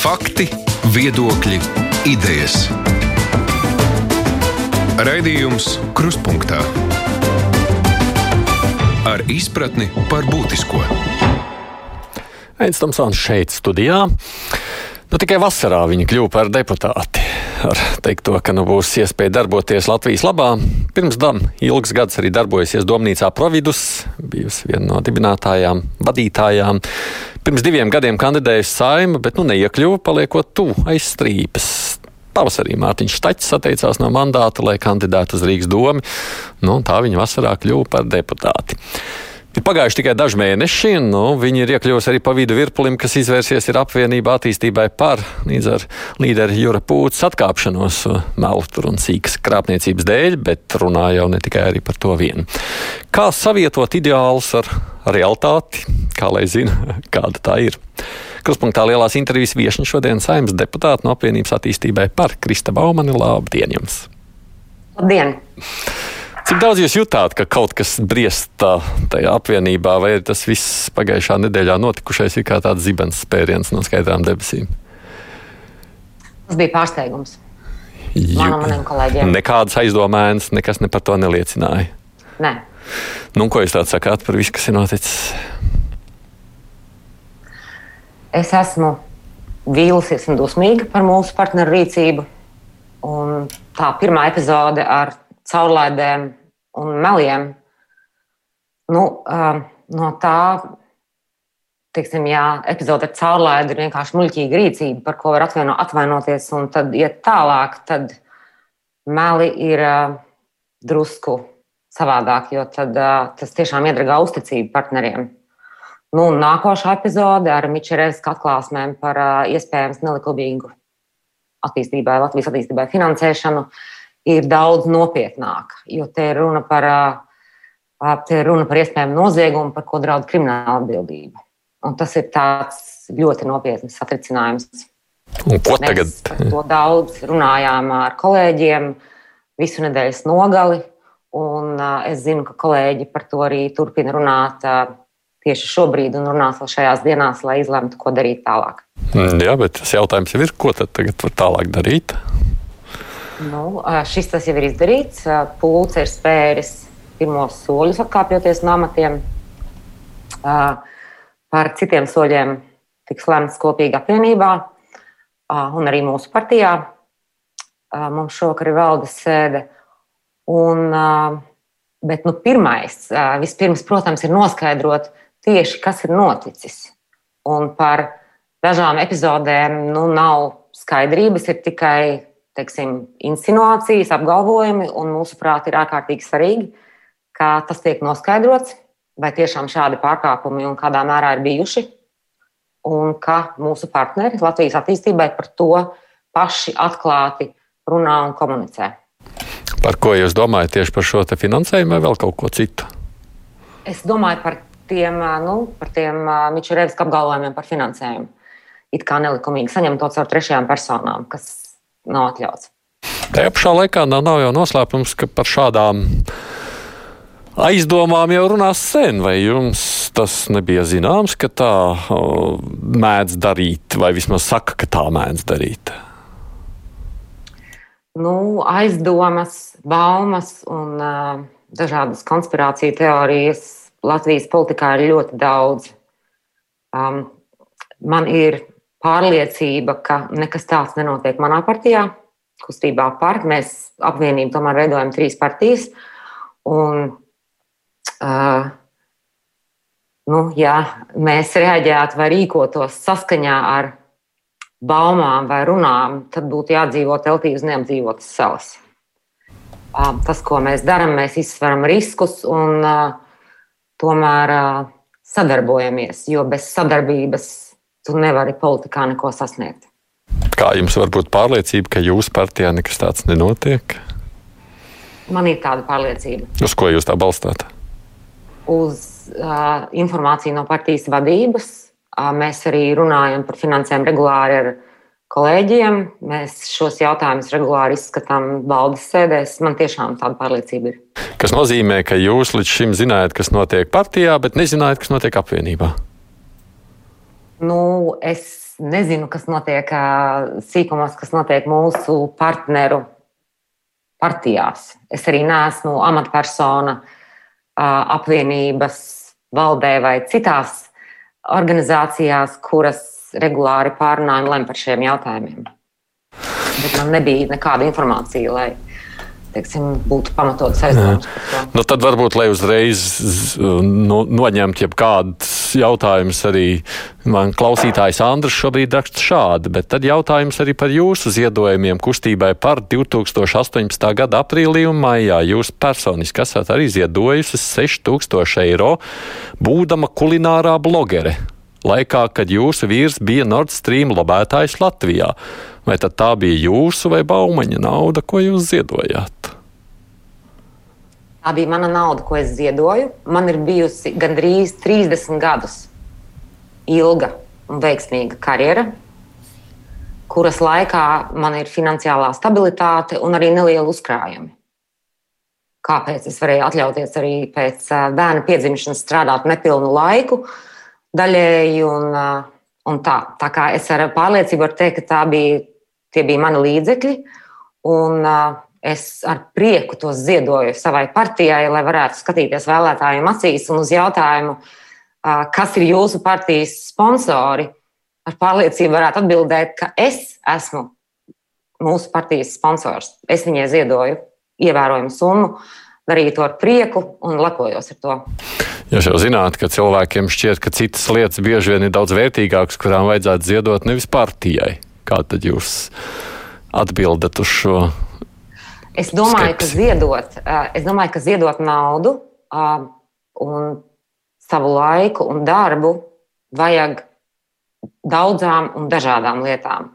Fakti, viedokļi, idejas. Raidījums Kruspunktā ar izpratni par būtisko. Aizsmeļamies šeit, studijā. Nu, tikai vasarā viņa kļuva par deputāti. Ar teikto, ka nu būs iespēja darboties Latvijas labā. Pirms tam ilgs gads arī darbojusies Domnīcā Providus, bijusi viena no dibinātājām, vadītājām. Pirms diviem gadiem kandidējusi saima, bet nu neiekļuva, paliekot tuvu aiz strīpas. Pavasarī Mārtiņš Štačs atteicās no mandāta, lai kandidētu uz Rīgas domu. Nu, tā viņa vasarā kļuva par deputāti. Ir pagājuši tikai daži mēneši, un nu, viņi ir iekļuvusi arī pa vidu virpulim, kas izvērsies ir apvienība attīstībai par līdz ar līderi Jura Pūtas atkāpšanos meltur un sīkas krāpniecības dēļ, bet runā jau ne tikai arī par to vienu. Kā savietot ideālus ar realitāti, kā lai zina, kāda tā ir. Kruspunktā lielās intervijas viešņa šodien saimnes deputāta no apvienības attīstībai par Krista Baumani. Labdien jums! Labdien! Cik daudz jūs jutāt, ka kaut kas briest tajā apvienībā, vai tas viss pagājušā nedēļā notikušais ir kā tāds zibens spēriens no skaidrām debesīm? Tas bija pārsteigums. Man un maniem kolēģiem. Nekādas aizdomēnas, nekas ne par to neliecināja. Nē. Nu, ko jūs tāds sakāt par visu, kas ir noticis? Es esmu vīlusies un dusmīga par mūsu partneru rīcību. Un tā pirmā epizode ar caurlaidēm un meliem. Nu, uh, no tā, teiksim, jā, epizode ar caurlaidi ir vienkārši muļķīga rīcība, par ko var atvaino, atvainoties, un tad iet tālāk, tad meli ir uh, drusku savādāk, jo tad, uh, tas tiešām iedragā uzticību partneriem. Nu, nākošā epizode ar Mičerēvska atklāsmēm par uh, iespējams nelikumīgu attīstībai, Latvijas attīstībai finansēšanu ir daudz nopietnāka, jo te ir runa par, te ir runa par iespējamu noziegumu, par ko draud krimināla atbildība. Un tas ir tāds ļoti nopietns satricinājums. Un ko tagad? Mēs par to daudz runājām ar kolēģiem visu nedēļas nogali, un es zinu, ka kolēģi par to arī turpina runāt tieši šobrīd un runās vēl šajās dienās, lai izlemtu, ko darīt tālāk. Jā, bet tas jautājums jau ir, ko tad tagad var tālāk darīt? Nu, šis tas jau ir izdarīts. Pūlis ir spēris pirmos soļus, atkāpjoties no amatiem. Par citiem soļiem tiks lemts kopīgi apvienībā un arī mūsu partijā. Mums šovakar ir valdes sēde. Un, bet nu, pirmais, vispirms, protams, ir noskaidrot tieši, kas ir noticis. Un par dažām epizodēm nu, nav skaidrības, ir tikai teiksim, insinuācijas, apgalvojumi, un mūsuprāt, ir ārkārtīgi svarīgi, ka tas tiek noskaidrots, vai tiešām šādi pārkāpumi un kādā mērā ir bijuši, un ka mūsu partneri Latvijas attīstībai par to paši atklāti runā un komunicē. Par ko jūs domājat tieši par šo finansējumu vai vēl kaut ko citu? Es domāju par tiem, nu, par tiem Mičurēvska apgalvojumiem par finansējumu. It kā nelikumīgi saņemt to caur trešajām personām, kas nav atļauts. Tajā pašā laikā nav, nav jau noslēpums, ka par šādām aizdomām jau runās sen. Vai jums tas nebija zināms, ka tā mēdz darīt, vai vismaz saka, ka tā mēdz darīt? Nu, aizdomas, baumas un uh, dažādas konspirāciju teorijas Latvijas politikā ir ļoti daudz. Um, man ir pārliecība, ka nekas tāds nenotiek manā partijā, kustībā par. Mēs apvienību tomēr veidojam trīs partijas. Un, uh, nu, ja mēs reaģētu vai rīkotos saskaņā ar baumām vai runām, tad būtu jādzīvo teltī uz neapdzīvotas salas. Uh, tas, ko mēs darām, mēs izsveram riskus un uh, tomēr uh, sadarbojamies, jo bez sadarbības tu nevari politikā neko sasniegt. Kā jums var būt pārliecība, ka jūsu partijā nekas tāds nenotiek? Man ir tāda pārliecība. Uz ko jūs tā balstāt? Uz uh, informāciju no partijas vadības. Uh, mēs arī runājam par finansēm regulāri ar kolēģiem. Mēs šos jautājumus regulāri izskatām valdes sēdēs. Man tiešām tāda pārliecība ir. Tas nozīmē, ka jūs līdz šim zinājāt, kas notiek partijā, bet nezinājāt, kas notiek apvienībā. Nu, es nezinu, kas notiek sīkumos, kas notiek mūsu partneru partijās. Es arī neesmu amatpersona apvienības valdē vai citās organizācijās, kuras regulāri pārunā un lem par šiem jautājumiem. Bet man nebija nekāda informācija, lai teiksim, būtu pamatots aizdomas. Nu, tad varbūt, lai uzreiz nu, noņemtu jebkādus jautājumus, arī man klausītājs Andris šobrīd raksta šādi, bet tad jautājums arī par jūsu ziedojumiem kustībai par 2018. gada aprīlī un maijā. Jūs personiski esat arī ziedojusi 6000 eiro, būdama kulinārā blogere laikā, kad jūsu vīrs bija Nord Stream lobētājs Latvijā. Vai tad tā bija jūsu vai baumaņa nauda, ko jūs ziedojāt? Tā bija mana nauda, ko es ziedoju. Man ir bijusi gandrīz 30 gadus ilga un veiksmīga karjera, kuras laikā man ir finansiālā stabilitāte un arī neliela uzkrājumi. Kāpēc es varēju atļauties arī pēc bērna piedzimšanas strādāt nepilnu laiku, uh, daļēji. Un, un tā, tā kā es ar pārliecību varu teikt, ka bija, tie bija mani līdzekļi. Un, es ar prieku tos ziedoju savai partijai, lai varētu skatīties vēlētājiem acīs un uz jautājumu, kas ir jūsu partijas sponsori. Ar pārliecību varētu atbildēt, ka es esmu mūsu partijas sponsors. Es viņai ziedoju ievērojumu summu, darīju to ar prieku un lepojos ar to. Jūs jau zināt, ka cilvēkiem šķiet, ka citas lietas bieži vien ir daudz vērtīgākas, kurām vajadzētu ziedot nevis partijai. Kā tad jūs atbildat uz šo? Es domāju, skepsi? ka ziedot, es domāju, ka ziedot naudu un savu laiku un darbu vajag daudzām un dažādām lietām.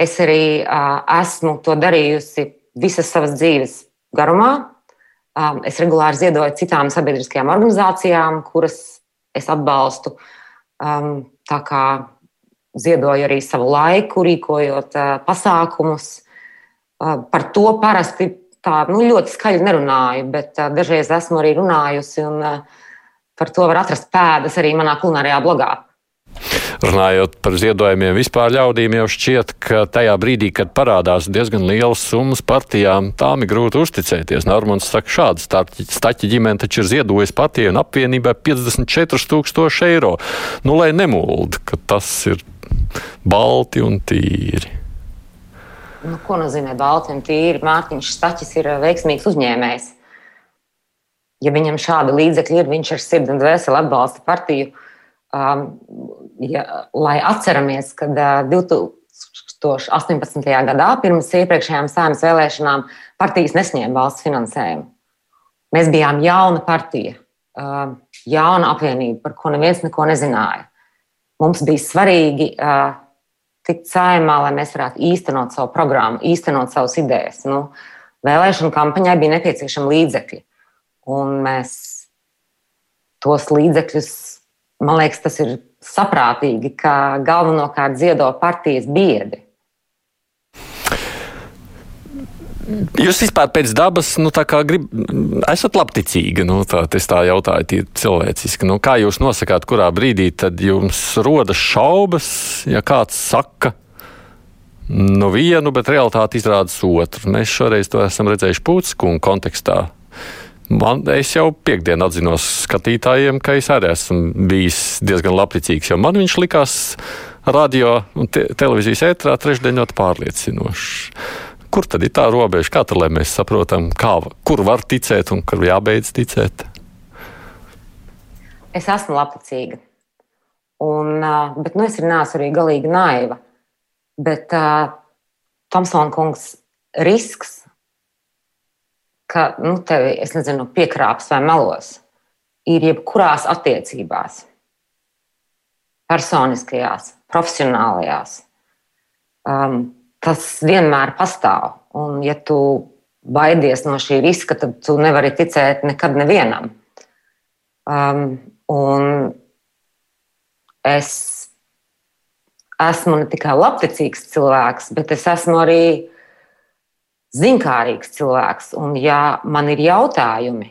Es arī esmu to darījusi visas savas dzīves garumā, Um, es regulāri ziedoju citām sabiedriskajām organizācijām, kuras es atbalstu. Um, tā kā ziedoju arī savu laiku, rīkojot uh, pasākumus. Uh, par to parasti tā nu, ļoti skaļi nerunāju, bet uh, dažreiz esmu arī runājusi, un par to var atrast pēdas arī manā kulinārijā blogā. Runājot par ziedojumiem vispār ļaudīm, jau šķiet, ka tajā brīdī, kad parādās diezgan lielas summas partijām, tām ir grūti uzticēties. Normans saka, šāda staķa ģimene taču ir ziedojusi partijai un apvienībai 54 tūkstoši eiro. Nu, lai nemuld, ka tas ir balti un tīri. Nu, ko nozīmē balti un tīri? Mārtiņš Staķis ir veiksmīgs uzņēmējs. Ja viņam šādi līdzekļi ir, viņš ar sirdi un dvēseli atbalsta partiju Um, ja, lai atceramies, ka uh, 2018. gadā, pirms iepriekšējām saimnes vēlēšanām, partijas nesņēma valsts finansējumu. Mēs bijām jauna partija, jauna apvienība, par ko neviens neko nezināja. Mums bija svarīgi tikt saimā, lai mēs varētu īstenot savu programmu, īstenot savas idejas. Nu, vēlēšana kampaņai bija nepieciešami līdzekļi, un mēs tos līdzekļus Man liekas, tas ir saprātīgi, ka galvenokārt ziedo partijas biedri. Jūs vispār pēc dabas, nu, grib, esat labticīga, nu, tā, es tā jautāju, tie cilvēciski. Nu, kā jūs nosakāt, kurā brīdī jums rodas šaubas, ja kāds saka, nu, vienu, bet realitāte izrādās otru? Mēs šoreiz to esam redzējuši Pūtiskunga kontekstā. Man, es jau piekdienu atzinos skatītājiem, ka es arī esmu bijis diezgan labticīgs, jo man viņš likās radio un te, televīzijas ētrā trešdien ļoti pārliecinošs. Kur tad ir tā robeža? Kā tad, lai mēs saprotam, kā, kur var ticēt un kur jābeidz ticēt? Es esmu labticīga. Un, bet nu, es arī neesmu arī galīgi naiva. Bet uh, Tomsona kungs risks ka nu, tevi, es nezinu, piekrāps vai melos, ir jebkurās attiecībās, personiskajās, profesionālajās. Um, tas vienmēr pastāv. Un, ja tu baidies no šī riska, tad tu nevari ticēt nekad nevienam. Um, un es esmu ne tikai labticīgs cilvēks, bet es esmu arī zinkārīgs cilvēks, un ja man ir jautājumi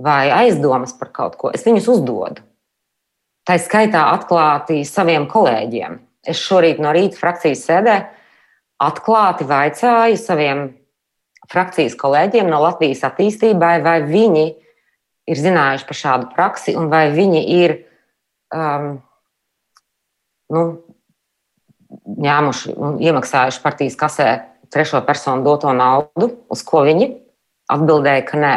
vai aizdomas par kaut ko, es viņus uzdodu. tā skaitā atklāti saviem kolēģiem. Es šorīt no rīta frakcijas sēdē atklāti vaicāju saviem frakcijas kolēģiem no Latvijas attīstībai, vai viņi ir zinājuši par šādu praksi un vai viņi ir um, nu, ņēmuši un iemaksājuši partijas kasē trešo personu doto naudu, uz ko viņi atbildēja, ka nē.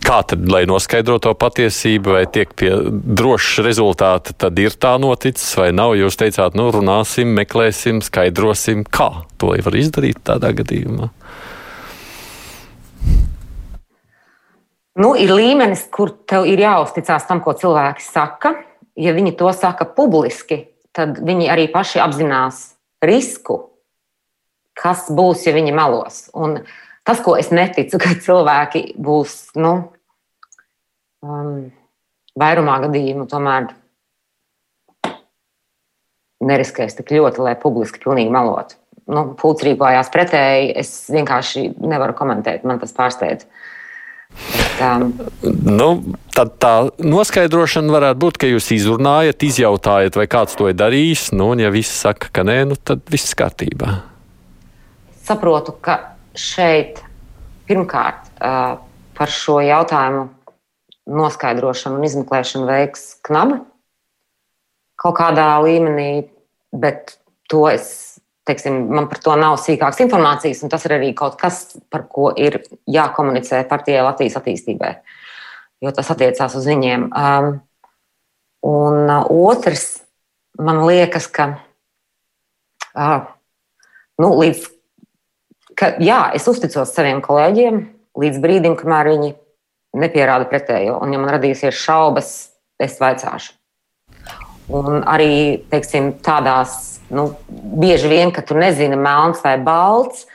Kā tad, lai noskaidrotu to patiesību, vai tiek pie drošs rezultāta, tad ir tā noticis, vai nav? Jūs teicāt, nu, runāsim, meklēsim, skaidrosim, kā to var izdarīt tādā gadījumā. Nu, ir līmenis, kur tev ir jāuzticas tam, ko cilvēki saka. Ja viņi to saka publiski, tad viņi arī paši apzinās risku, kas būs, ja viņi melos. Un tas, ko es neticu, ka cilvēki būs nu, um, vairumā gadījumu, tomēr neriskēs tik ļoti, lai publiski pilnīgi melotu. Nu, Pūcis rīkojās pretēji. Es vienkārši nevaru komentēt, man tas pārsteidz. Nu, tad tā noskaidrošana varētu būt, ka jūs izrunājat, izjautājat, vai kāds to ir darījis. Nu, un, ja viss saka, ka nē, nu, tad viss kārtībā. Saprotu, ka šeit pirmkārt uh, par šo jautājumu noskaidrošanu un izmeklēšanu veiks knaba kaut kādā līmenī, bet to es teiksim, man par to nav sīkākas informācijas, un tas ir arī kaut kas, par ko ir jākomunicē partijai Latvijas attīstībai, jo tas attiecās uz viņiem. Um, un uh, otrs, man liekas, ka uh, nu, līdz, ka, jā, es uzticos saviem kolēģiem līdz brīdim, kamēr viņi nepierāda pretējo. Un, ja man radīsies šaubas, es vaicāšu. Un arī teiksim, tādās nu, bieži vien, ka tu nezini, melns vai balts.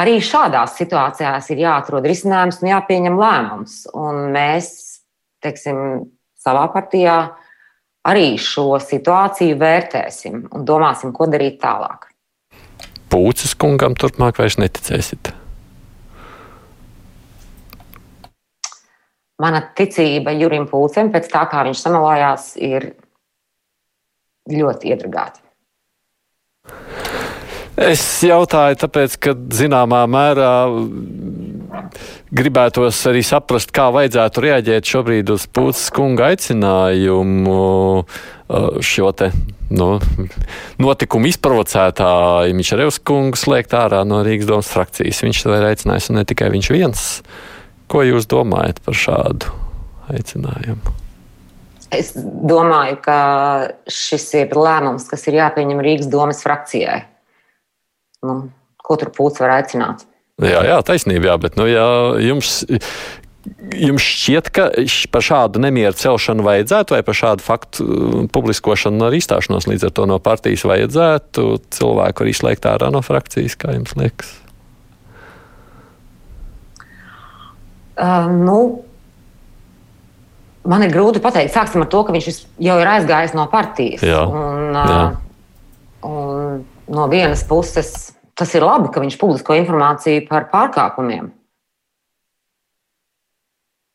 Arī šādās situācijās ir jāatrod risinājums un jāpieņem lēmums. Un mēs, teiksim, savā partijā arī šo situāciju vērtēsim un domāsim, ko darīt tālāk. Pūces kungam turpmāk vairs neticēsit. Mana ticība Jurim Pūcem pēc tā, kā viņš samalājās, ir ļoti iedragāta. Es jautāju, tāpēc, ka zināmā mērā gribētos arī saprast, kā vajadzētu reaģēt šobrīd uz Pūces kunga aicinājumu uh, šo te nu, notikumu izprovocētāju Mičerevs kungu slēgt ārā no Rīgas domas frakcijas. Viņš to ir aicinājis, un ne tikai viņš viens. Ko jūs domājat par šādu aicinājumu? Es domāju, ka šis ir lēmums, kas ir jāpieņem Rīgas domas frakcijai. Nu, ko tur pūcis var aicināt? Jā, jā taisnība, jā, bet nu, jā, jums, jums šķiet, ka par šādu nemieru celšanu vajadzētu, vai par šādu faktu uh, publiskošanu ar izstāšanos līdz ar to no partijas vajadzētu cilvēku arī slēgt ārā no frakcijas, kā jums liekas? Uh, nu, Man ir grūti pateikt, sāksim ar to, ka viņš jau ir aizgājis no partijas. Jā, un, jā. Un no vienas puses tas ir labi, ka viņš publisko informāciju par pārkāpumiem.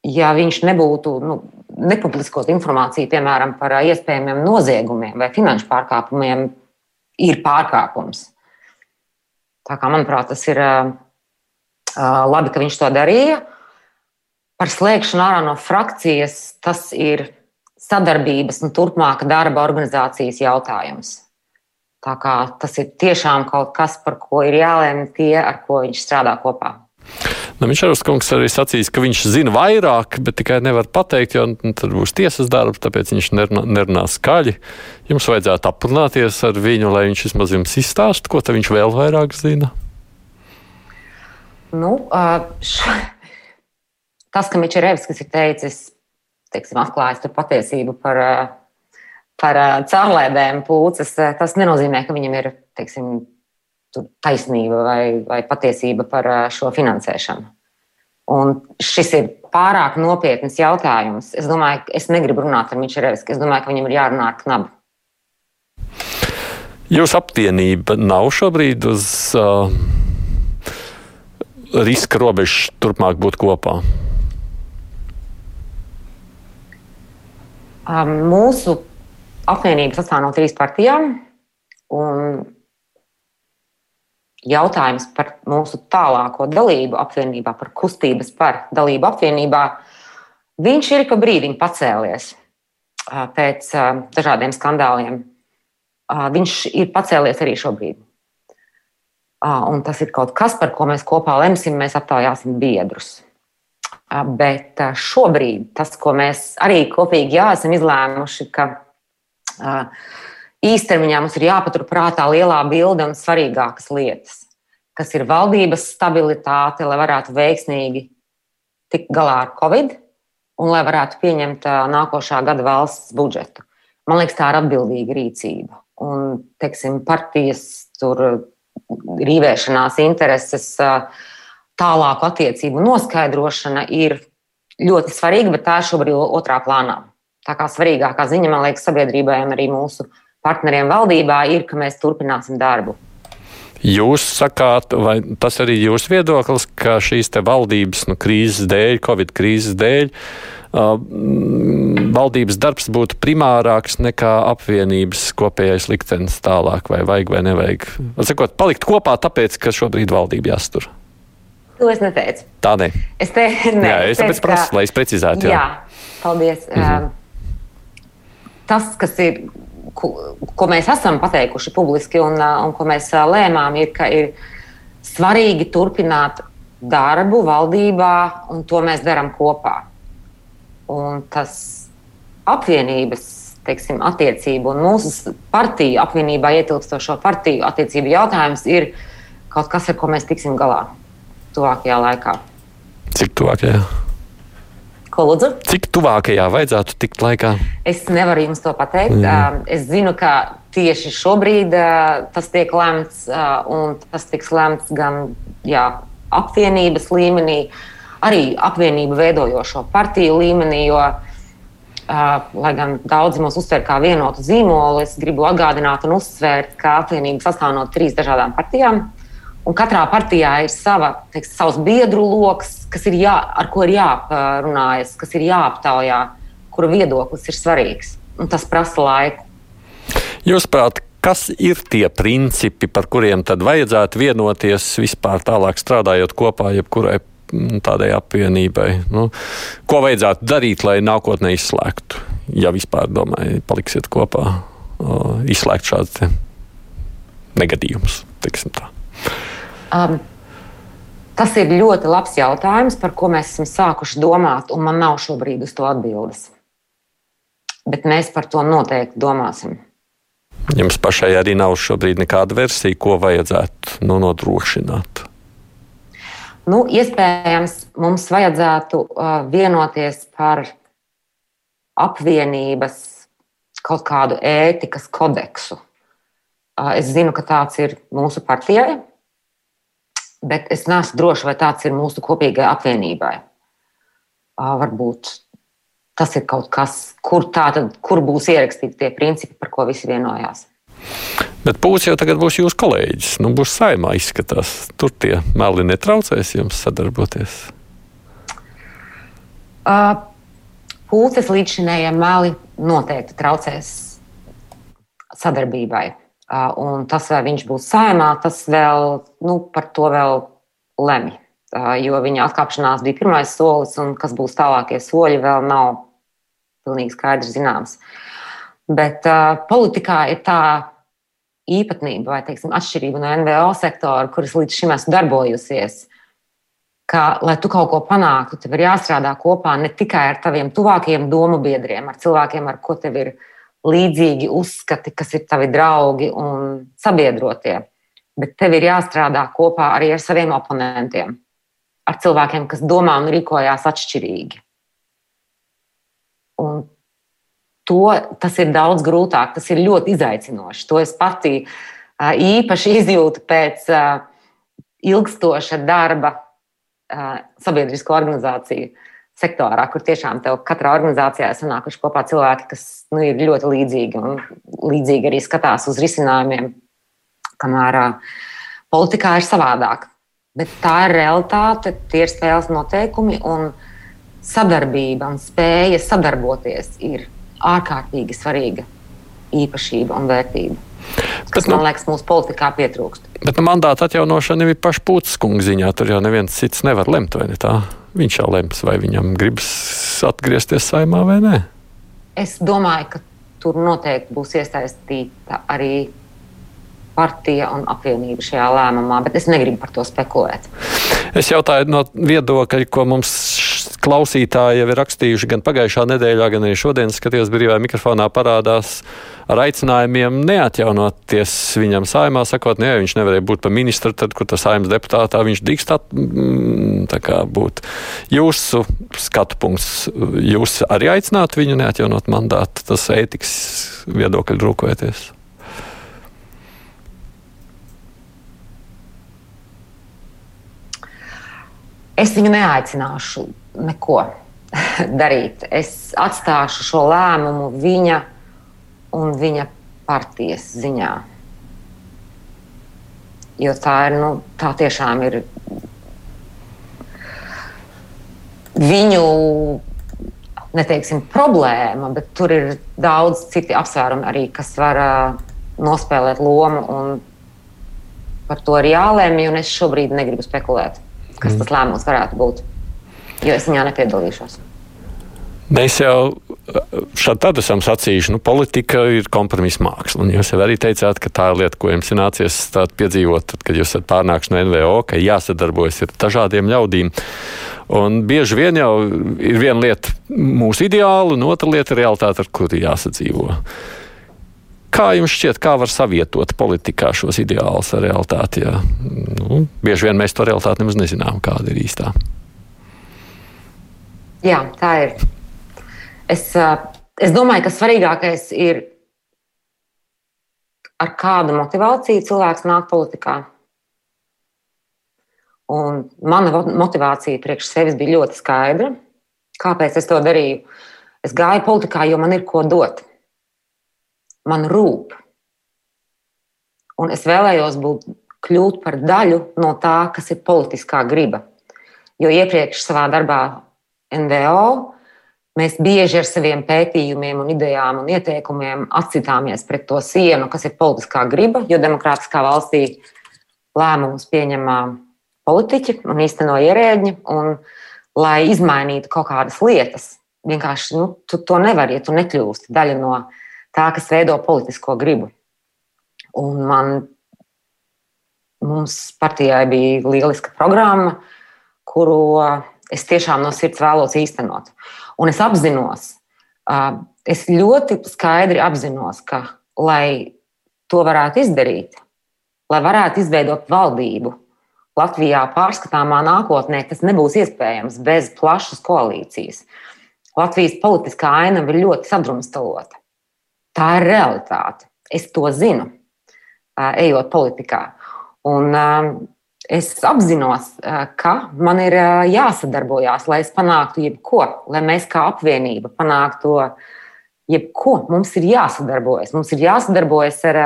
Ja viņš nebūtu nu, nepubliskot informāciju, piemēram, par iespējamiem noziegumiem vai finanšu pārkāpumiem, ir pārkāpums. Tā kā, manuprāt, tas ir uh, labi, ka viņš to darīja. Par slēgšanu ārā no frakcijas tas ir sadarbības un turpmāka darba organizācijas jautājums. Tā kā tas ir tiešām kaut kas, par ko ir jālēm tie, ar ko viņš strādā kopā. Nu, Mišels kungs arī sacīs, ka viņš zina vairāk, bet tikai nevar pateikt, jo nu, tad būs tiesas darbs, tāpēc viņš nerunā, nerunā skaļi. Jums vajadzētu aprunāties ar viņu, lai viņš vismaz jums izstāst, ko viņš vēl vairāk zina. Nu, š tas, ka Mičerevskis ir teicis, teiksim, atklājis patiesību par, par caurlēdēm pūces, tas nenozīmē, ka viņam ir, teiksim, taisnība vai, vai patiesība par šo finansēšanu. Un šis ir pārāk nopietns jautājums. Es domāju, ka es negribu runāt ar Mičerevski. Es domāju, ka viņam ir jārunā ar knabu. Jūsu apvienība nav šobrīd uz uh, riska robežas turpmāk būt kopā? Mūsu apvienība sastāv no trīs partijām. Jautājums par mūsu tālāko dalību apvienībā, par kustības par dalību apvienībā, viņš ir pa brīdim pacēlies pēc dažādiem skandāliem. Viņš ir pacēlies arī šobrīd. Un tas ir kaut kas, par ko mēs kopā lemsim, mēs aptaujāsim biedrus. Bet šobrīd tas, ko mēs arī kopīgi jā, esam izlēmuši, ka īstermiņā mums ir jāpaturprātā lielā bilde un svarīgākas lietas, kas ir valdības stabilitāte, lai varētu veiksmīgi tikt galā ar Covid un lai varētu pieņemt nākošā gada valsts budžetu. Man liekas, tā ir atbildīga rīcība. Un, teiksim, partijas tur rīvēšanās intereses. Uh, tālāku attiecību noskaidrošana ir ļoti svarīga, bet tā ir šobrīd otrā plānā. Tā kā svarīgākā ziņa, man liekas, sabiedrībai un arī mūsu partneriem valdībā ir, ka mēs turpināsim darbu. Jūs sakāt, vai tas arī ir jūsu viedoklis, ka šīs valdības nu, krīzes dēļ, Covid krīzes dēļ, uh, valdības darbs būtu primārāks nekā apvienības kopējais liktenis tālāk, vai vajag vai nevajag? Sakot, palikt kopā tāpēc, ka šobrīd valdība jāstur. To es neteicu. Tā ne. Es te, ne, jā, es tāpēc prasu, lai es precizētu. Jā, jā paldies. Mm -hmm. Tas, kas ir, ko, ko mēs esam pateikuši publiski un, un ko mēs lēmām, ir, ka ir svarīgi turpināt darbu valdībā, un to mēs darām kopā. Un tas apvienības teiksim, attiecību un mūsu partiju apvienībā ietilpstošo partiju attiecību jautājums ir kaut kas, ar ko mēs tiksim galā tuvākajā laikā. Cik tuvākajā? Ko lūdzu? Cik tuvākajā vajadzētu tikt laikā? Es nevaru jums to pateikt. Mm. Es zinu, ka tieši šobrīd tas tiek lemts, un tas tiks lemts gan jā, apvienības līmenī, arī apvienību veidojošo partiju līmenī. Jo, lai gan daudzi mūs uztver kā vienotu zīmolu, es gribu atgādināt un uzsvērt, ka apvienība sastāv no trīs dažādām partijām. Un katrā partijā ir sava, teiks, savs biedru lokus, ar ko ir jāparunājas, kas ir jāaptaujā, kura viedoklis ir svarīgs. Un tas prasa laiku. Jūs prāt, kas ir tie principi, par kuriem tad vajadzētu vienoties vispār tālāk strādājot kopā, jebkurai mm, tādai apvienībai? Nu, ko vajadzētu darīt, lai nākotnē izslēgtu, ja vispār domāju, paliksiet kopā, izslēgt šādus negadījumus, teiksim tā. Um, tas ir ļoti labs jautājums, par ko mēs esam sākuši domāt, un man nav šobrīd uz to atbildes. Bet mēs par to noteikti domāsim. Jums pašai arī nav šobrīd nekāda versija, ko vajadzētu nu, nodrošināt. Nu, iespējams, mums vajadzētu uh, vienoties par apvienības kaut kādu ētikas kodeksu. Uh, es zinu, ka tāds ir mūsu partijai, bet es neesmu droša, vai tāds ir mūsu kopīgai apvienībai. Varbūt tas ir kaut kas, kur, tātad, kur būs ierakstīti tie principi, par ko visi vienojās. Bet Pūcis jau tagad būs jūsu kolēģis. Nu, būs saimā izskatās. Tur tie meli netraucēs jums sadarboties. Uh, Pūcis līdzinējie meli noteikti traucēs sadarbībai. Un tas, vai viņš būs saimā, tas vēl nu, par to vēl lemj. Jo viņa atkāpšanās bija pirmais solis, un kas būs tālākie soļi, vēl nav pilnīgi skaidrs zināms. Bet uh, politikā ir tā īpatnība vai teiksim, atšķirība no NVO sektora, kuras līdz šim esmu darbojusies. Ka, lai tu kaut ko panāktu, tev ir jāstrādā kopā ne tikai ar taviem tuvākajiem domu biedriem, ar cilvēkiem, ar ko tev ir līdzīgi uzskati, kas ir tavi draugi un sabiedrotie. Bet tev ir jāstrādā kopā arī ar saviem oponentiem, ar cilvēkiem, kas domā un rīkojās atšķirīgi. Un to, tas ir daudz grūtāk, tas ir ļoti izaicinoši. To es pati īpaši izjūtu pēc ilgstoša darba sabiedrisko organizāciju sektorā, kur tiešām tev katrā organizācijā ir sanākuši kopā cilvēki, kas nu, ir ļoti līdzīgi un līdzīgi arī skatās uz risinājumiem, kamēr uh, politikā ir savādāk. Bet tā ir realitāte, tie ir spēles noteikumi un sadarbība un spēja sadarboties ir ārkārtīgi svarīga īpašība un vērtība. Kas, bet, man nu, liekas, mūsu politikā pietrūkst. Bet nu, mandāta atjaunošana ir paša Pūtas kunga ziņā. Tur jau neviens cits nevar lemt, vai ne tā? Viņš jau lems, vai viņam gribas atgriezties saimā vai nē. Es domāju, ka tur noteikti būs iesaistīta arī partija un apvienība šajā lēmumā, bet es negribu par to spekulēt. Es jautāju no viedokļa, ko mums klausītāji jau ir rakstījuši gan pagājušā nedēļā, gan arī šodien, skatījos brīvā mikrofonā parādās ar aicinājumiem neatjaunoties viņam saimā, sakot, ne, viņš nevarēja būt par ministru, tad, kur tas saimas deputātā viņš drīkst mm, būt. Jūsu skatu punkts, jūs arī aicinātu viņu neatjaunot mandātu, tas ētikas viedokļi rūkojoties? Es viņu neaicināšu neko darīt. Es atstāšu šo lēmumu viņa un viņa partijas ziņā. Jo tā ir, nu, tā tiešām ir viņu, neteiksim, problēma, bet tur ir daudz citi apsvērumi arī, kas var uh, nospēlēt lomu. Par to ir jālēmj, un es šobrīd negribu spekulēt kas mm. tas lēmums varētu būt. Jo es viņā nepiedalīšos. Mēs jau šādi tad esam sacījuši, nu, politika ir kompromisa māksla. Un jūs jau arī teicāt, ka tā ir lieta, ko jums nācies piedzīvot, tad, kad jūs esat pārnākuši no NVO, ka jāsadarbojas ar dažādiem ļaudīm. Un bieži vien jau ir viena lieta mūsu ideāla, un otra lieta ir realitāte, ar kuru jāsadzīvo. Kā jums šķiet, kā var savietot politikā šos ideālus ar realitāti? Jā? Nu, bieži vien mēs to realitāti nemaz nezinām, kāda ir īstā. Jā, tā ir. Es, es domāju, ka svarīgākais ir, ar kādu motivāciju cilvēks nāk politikā. Un mana motivācija priekš sevis bija ļoti skaidra. Kāpēc es to darīju? Es gāju politikā, jo man ir ko dot man rūp. Un es vēlējos būt, kļūt par daļu no tā, kas ir politiskā griba. Jo iepriekš savā darbā NVO mēs bieži ar saviem pētījumiem, un idejām un ieteikumiem atsitāmies pret to sienu, kas ir politiskā griba, jo demokrātiskā valstī lēmumus pieņem politiķi un īsteno ierēģi. Un, lai izmainītu kaut kādas lietas, vienkārši nu, tu to nevari, ja tu nekļūsti daļa no tā, kas veido politisko gribu. Un man, mums partijai bija lieliska programma, kuru es tiešām no sirds vēlos īstenot. Un es apzinos, es ļoti skaidri apzinos, ka, lai to varētu izdarīt, lai varētu izveidot valdību Latvijā pārskatāmā nākotnē, tas nebūs iespējams bez plašas koalīcijas. Latvijas politiskā aina ir ļoti sadrumstalota. Tā ir realitāte. Es to zinu, ejot politikā. Un es apzinos, ka man ir jāsadarbojas, lai es panāktu jebko, lai mēs kā apvienība panāktu jebko. Mums ir jāsadarbojas. Mums ir jāsadarbojas ar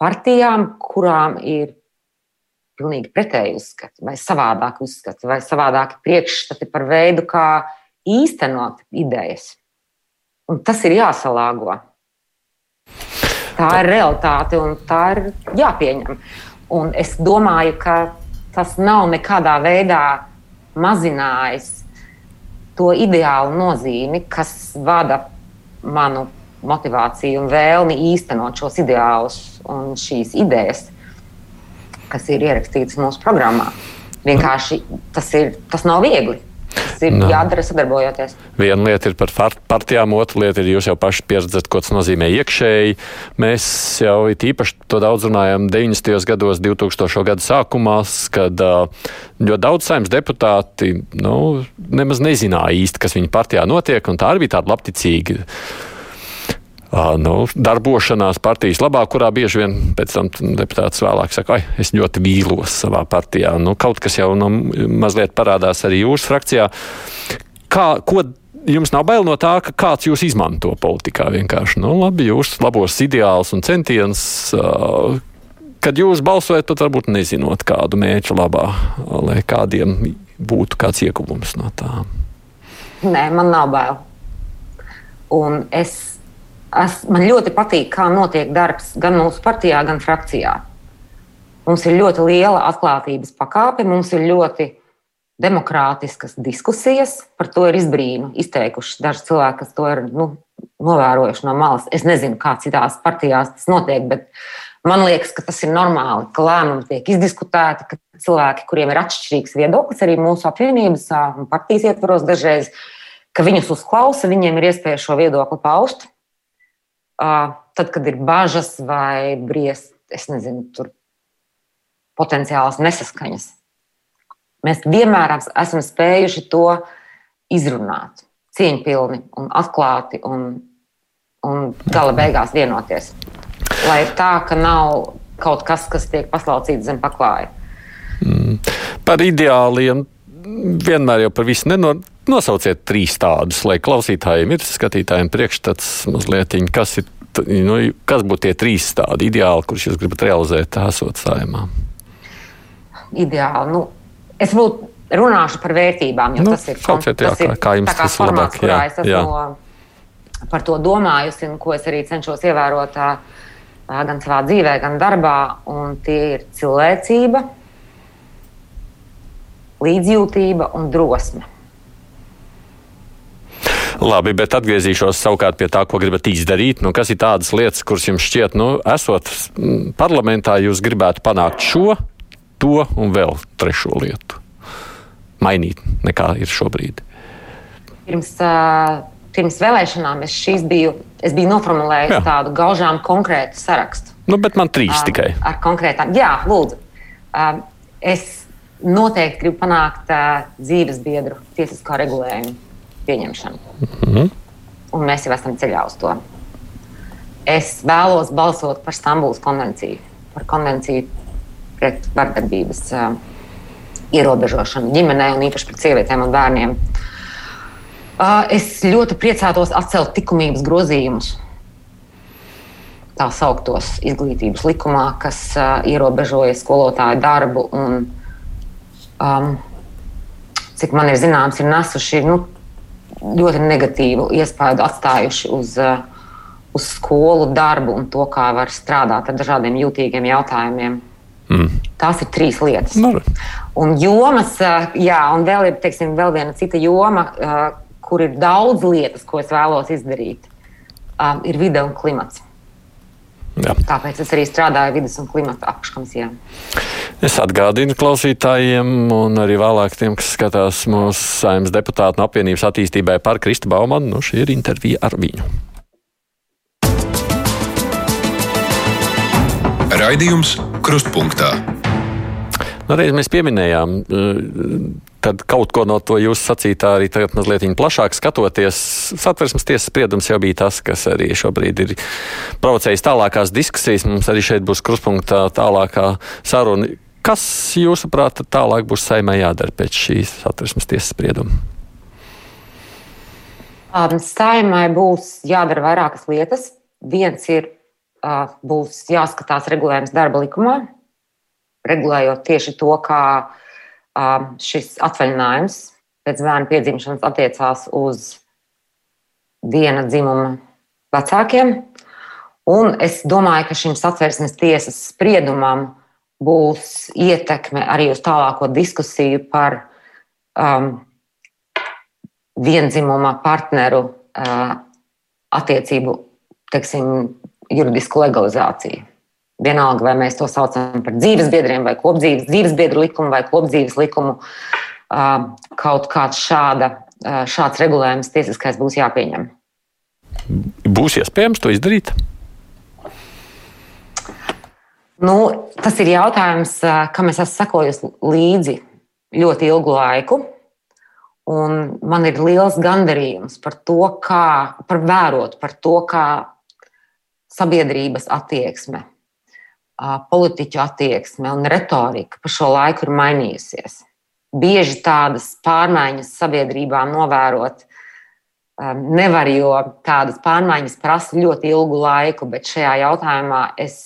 partijām, kurām ir pilnīgi pretēji uzskati, vai savādāk uzskati, vai savādāki priekšstati par veidu, kā īstenot idejas. Un tas ir jāsalāgo. Tā ir realitāte un tā ir jāpieņem. Un es domāju, ka tas nav nekādā veidā mazinājis to ideālu nozīmi, kas vada manu motivāciju un vēlmi īstenot šos ideālus un šīs idejas, kas ir ierakstītas mūsu programmā. Vienkārši tas, ir, tas nav viegli. Tas ir no. jādara sadarbojoties. Viena lieta ir par partijām, otra lieta ir jūs jau paši pieredzat, ko tas nozīmē iekšēji. Mēs jau īpaši to daudz runājam 90. gados, 2000. gada sākumā, kad ļoti daudz saimnes deputāti nu, nemaz nezināja īsti, kas viņu partijā notiek, un tā arī bija tāda labticīga nu, darbošanās partijas labā, kurā bieži vien pēc tam deputāts vēlāk saka, ka es ļoti vīlos savā partijā. Nu, kaut kas jau nu, mazliet parādās arī jūsu frakcijā. Kā, ko jums nav bail no tā, ka kāds jūs izmanto politikā vienkārši? Nu, labi, jūs labos ideāls un centiens. Kad jūs balsojat, pat varbūt nezinot kādu mērķu labā, lai kādiem būtu kāds ieguvums no tā. Nē, man nav bail. Un es, es, man ļoti patīk, kā notiek darbs gan mūsu partijā, gan frakcijā. Mums ir ļoti liela atklātības pakāpe, mums ir ļoti demokrātiskas diskusijas. Par to ir izbrīnu izteikuši daži cilvēki, kas to ir nu, novērojuši no malas. Es nezinu, kā citās partijās tas notiek, bet man liekas, ka tas ir normāli, ka lēmumi tiek izdiskutēti, ka cilvēki, kuriem ir atšķirīgs viedoklis, arī mūsu apvienības un partijas ietvaros dažreiz, ka viņus uzklausa, viņiem ir iespēja šo viedokli paust. Tad, kad ir bažas vai briest, es nezinu, tur potenciālas nesaskaņas. Mēs vienmēr esam spējuši to izrunāt, cieņpilni un atklāti un, un gala beigās vienoties. Lai tā, ka nav kaut kas, kas tiek paslaucīts zem paklāja. Mm. Par ideāliem vienmēr jau par visu nenor. Nosauciet trīs tādus, lai klausītājiem ir skatītājiem priekšstats mazliet, kas, ir, nu, kas būtu tie trīs tādi ideāli, kurus jūs gribat realizēt, esot saimā ideāli. Nu, es būtu runāšu par vērtībām, jo nu, tas ir kaut kas tāds, kā jums tas ir labāk. Jā, es esmu jā. par to domājusi un ko es arī cenšos ievērot gan savā dzīvē, gan darbā. Un tie ir cilvēcība, līdzjūtība un drosme. Labi, bet atgriezīšos savukārt pie tā, ko gribat izdarīt. Nu, kas ir tādas lietas, kuras jums šķiet, nu, esot parlamentā, jūs gribētu panākt šo, to un vēl trešo lietu mainīt nekā ir šobrīd? Pirms, uh, pirms vēlēšanām es, biju, es biju noformulējis jā. tādu gaužām konkrētu sarakstu. Nu, bet man trīs uh, tikai. Ar konkrētām, jā, lūdzu. Uh, es noteikti gribu panākt uh, dzīves biedru tiesiskā regulējuma pieņemšanu. Mm -hmm. Un mēs jau esam ceļā uz to. Es vēlos balsot par Stambulas konvenciju, par konvenciju pret vardarbības uh, ierobežošanu ģimenē un īpaši pret sievietēm un bērniem. Uh, es ļoti priecātos atcelt likumības grozījumus. Tā sauktos izglītības likumā, kas uh, ierobežoja skolotāju darbu un, um, cik man ir zināms, ir nesuši nu, ļoti negatīvu iespaidu atstājuši uz, uh, uz skolu darbu un to, kā var strādāt ar dažādiem jūtīgiem jautājumiem. Mm. Tās ir trīs lietas. No. Nu. Un jomas, jā, un vēl ir teiksim, vēl viena cita joma, kur ir daudz lietas, ko es vēlos izdarīt, ir vide un klimats. Jā. Tāpēc es arī strādāju vidas un klimata apakškomisijā. Es atgādinu klausītājiem, un arī vēlāk tiem, kas skatās mūsu saimnes deputātu no apvienības attīstībai par Kristu Baumanu. Nu, šī ir intervija ar viņu. Raidījums Krustpunktā. Nu, reiz mēs pieminējām, eh, tad kaut ko no to jūs sacītā arī tagad mazliet plašāk skatoties. Satversmes tiesas spriedums jau bija tas, kas arī šobrīd ir provocējis tālākās diskusijas. Mums arī šeit būs krustpunktā tālākā saruna. Kas, jūsuprāt, tālāk būs saimē jādara pēc šīs satversmes tiesas sprieduma? Um, saimai būs jādara vairākas lietas. Viens ir būs jāskatās regulējums darba likumā, regulējot tieši to, kā šis atvaļinājums pēc bērna piedzimšanas attiecās uz viena dzimuma vecākiem. Un es domāju, ka šim satversmes tiesas spriedumam būs ietekme arī uz tālāko diskusiju par um, vienzimuma partneru uh, attiecību teiksim, juridisku legalizāciju. Vienalga, vai mēs to saucam par dzīves biedriem, vai kopdzīves, dzīves biedru likumu, vai kopdzīves likumu, kaut kāds šāda, šāds regulējums tiesiskais būs jāpieņem. Būs iespējams to izdarīt? Nu, tas ir jautājums, kam es esmu sekojusi līdzi ļoti ilgu laiku. Un man ir liels gandarījums par to, kā, par vērot par to, kā sabiedrības attieksme, politiķu attieksme un retorika pa šo laiku ir mainījusies. Bieži tādas pārmaiņas sabiedrībā novērot nevar, jo tādas pārmaiņas prasa ļoti ilgu laiku, bet šajā jautājumā es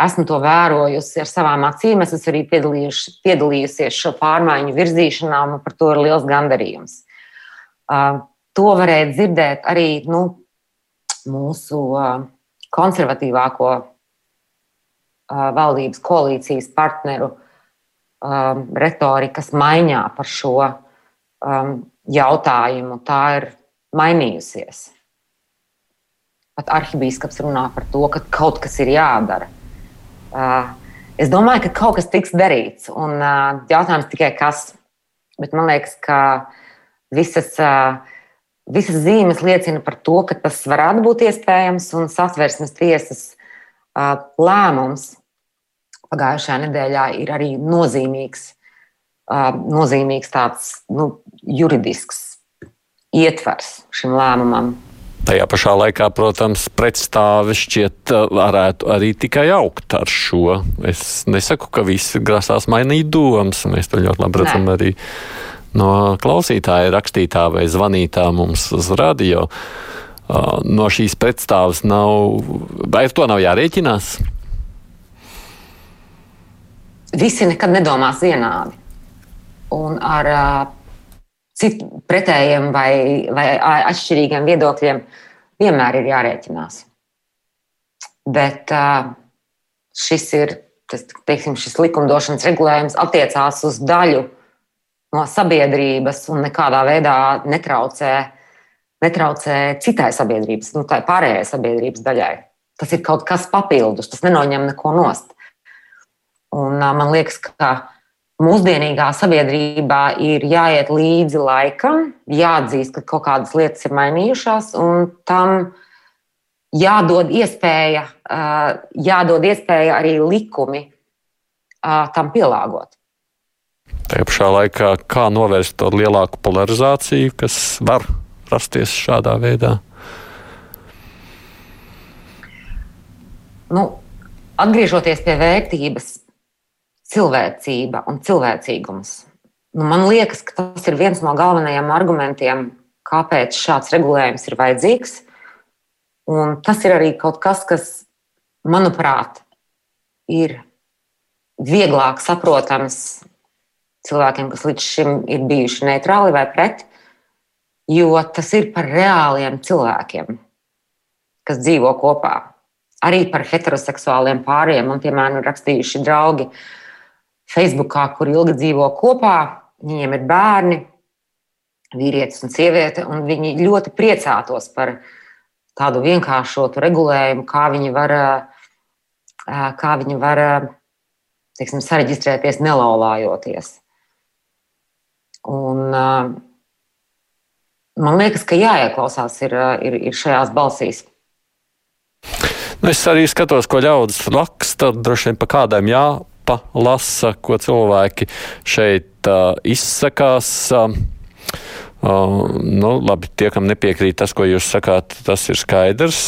esmu to vērojusi ar savām acīm. Es esmu arī piedalījusies šo pārmaiņu virzīšanā, un par to ir liels gandarījums. to varēja dzirdēt arī nu, mūsu konservatīvāko valdības koalīcijas partneru retorikas maiņā par šo jautājumu. Tā ir mainījusies. Pat arhibīskaps runā par to, ka kaut kas ir jādara. Es domāju, ka kaut kas tiks darīts, un jautājums tikai kas. Bet man liekas, ka visas uh, visas zīmes liecina par to, ka tas varētu būt iespējams, un satversmes tiesas lēmums pagājušajā nedēļā ir arī nozīmīgs, nozīmīgs tāds nu, juridisks ietvers šim lēmumam. Tajā pašā laikā, protams, pretstāve šķiet varētu arī tikai augt ar šo. Es nesaku, ka visi grasās mainīt domas. Mēs to ļoti labi redzam Nē. arī no klausītāja rakstītā vai zvanītā mums uz radio. No šīs pretstāves nav, vai ar to nav jārēķinās? Visi nekad nedomās vienādi. Un ar uh, citu pretējiem vai, vai atšķirīgiem viedokļiem vienmēr ir jārēķinās. Bet uh, šis ir, tas, teiksim, šis likumdošanas regulējums attiecās uz daļu no sabiedrības un nekādā veidā netraucē, netraucē citai sabiedrības, nu, tā pārējai sabiedrības daļai. Tas ir kaut kas papildus, tas nenoņem neko nost. Un, man liekas, ka mūsdienīgā sabiedrībā ir jāiet līdzi laikam, jāatzīst, ka kaut kādas lietas ir mainījušās, un tam jādod iespēja, jādod iespēja arī likumi tam pielāgot. Tajā pašā laikā, kā novērst to lielāku polarizāciju, kas var rasties šādā veidā? Nu, atgriežoties pie vērtības, cilvēcība un cilvēcīgums. Nu, man liekas, ka tas ir viens no galvenajiem argumentiem, kāpēc šāds regulējums ir vajadzīgs. Un tas ir arī kaut kas, kas, manuprāt, ir vieglāk saprotams cilvēkiem, kas līdz šim ir bijuši neitrāli vai pret, jo tas ir par reāliem cilvēkiem, kas dzīvo kopā. Arī par heteroseksuāliem pāriem. Man, piemēram, ir rakstījuši draugi Facebookā, kur ilgi dzīvo kopā, viņiem ir bērni, vīrietis un sieviete, un viņi ļoti priecātos par tādu vienkāršotu regulējumu, kā viņi var, kā viņi var teiksim, sareģistrēties nelaulājoties. Un, uh, man liekas, ka jāieklausās ir, ir, ir šajās balsīs. Nu, es arī skatos, ko ļaudis raksta, droši vien pa kādām jāpalasa, ko cilvēki šeit uh, izsakās. Uh, uh, nu, labi, tie, kam nepiekrīt tas, ko jūs sakāt, tas ir skaidrs.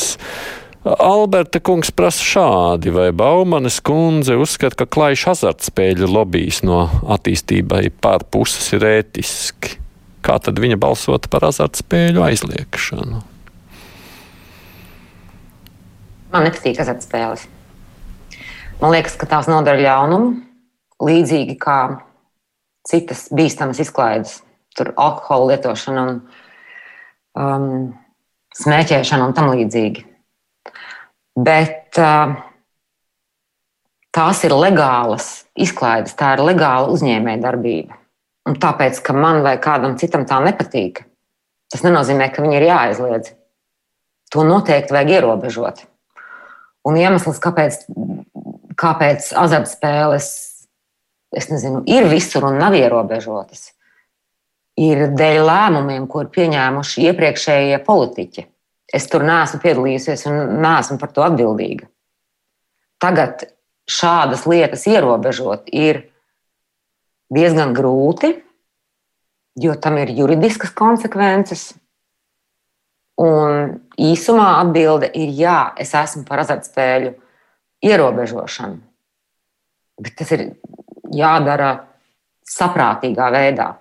Alberta kungs prasa šādi, vai Baumanes kundze uzskata, ka klājš azartspēļu lobbyis no attīstībai pār puses ir ētiski. Kā tad viņa balsota par azartspēļu aizliekšanu? Man nepatīk azartspēles. Man liekas, ka tās nodara ļaunumu, līdzīgi kā citas bīstamas izklaides, tur alkohola lietošana un um, smēķēšana un tam līdzīgi bet uh, tās ir legālas izklaides, tā ir legāla uzņēmējdarbība. Un tāpēc, ka man vai kādam citam tā nepatīk, tas nenozīmē, ka viņi ir jāaizliedz. To noteikti vajag ierobežot. Un iemesls, kāpēc, kāpēc azartspēles nezinu, ir visur un nav ierobežotas, ir dēļ lēmumiem, ko ir pieņēmuši iepriekšējie politiķi. Es tur neesmu piedalījusies un neesmu par to atbildīga. Tagad šādas lietas ierobežot ir diezgan grūti, jo tam ir juridiskas konsekvences. Un īsumā atbilde ir jā, es esmu par azartspēļu ierobežošanu. Bet tas ir jādara saprātīgā veidā.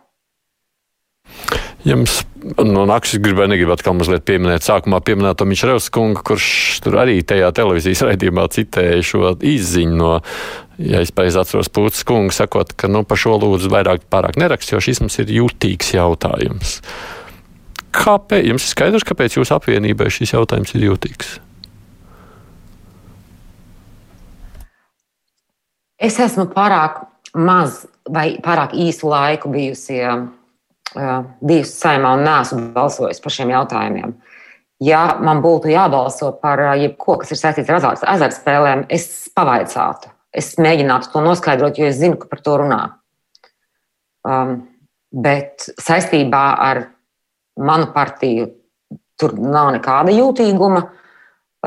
Jums no naktas gribēju negribu atkal mazliet pieminēt, sākumā pieminēt Tomiņš Revskungu, kurš tur arī tajā televīzijas raidījumā citēja šo izziņu no, ja es pareizi atceros, Pūtas kungu, sakot, ka nu, par šo lūdzu vairāk pārāk nerakst, jo šis mums ir jūtīgs jautājums. kāpēc, jums ir skaidrs, kāpēc jūsu apvienībai šis jautājums ir jūtīgs? Es esmu pārāk maz vai pārāk īsu laiku bijusi, uh, bijusi saimā un neesmu balsojusi par šiem jautājumiem. Ja man būtu jābalso par jebko, kas ir saistīts ar azartspēlēm, es pavaicātu. Es mēģinātu to noskaidrot, jo es zinu, ka par to runā. Um, bet saistībā ar manu partiju tur nav nekāda jūtīguma.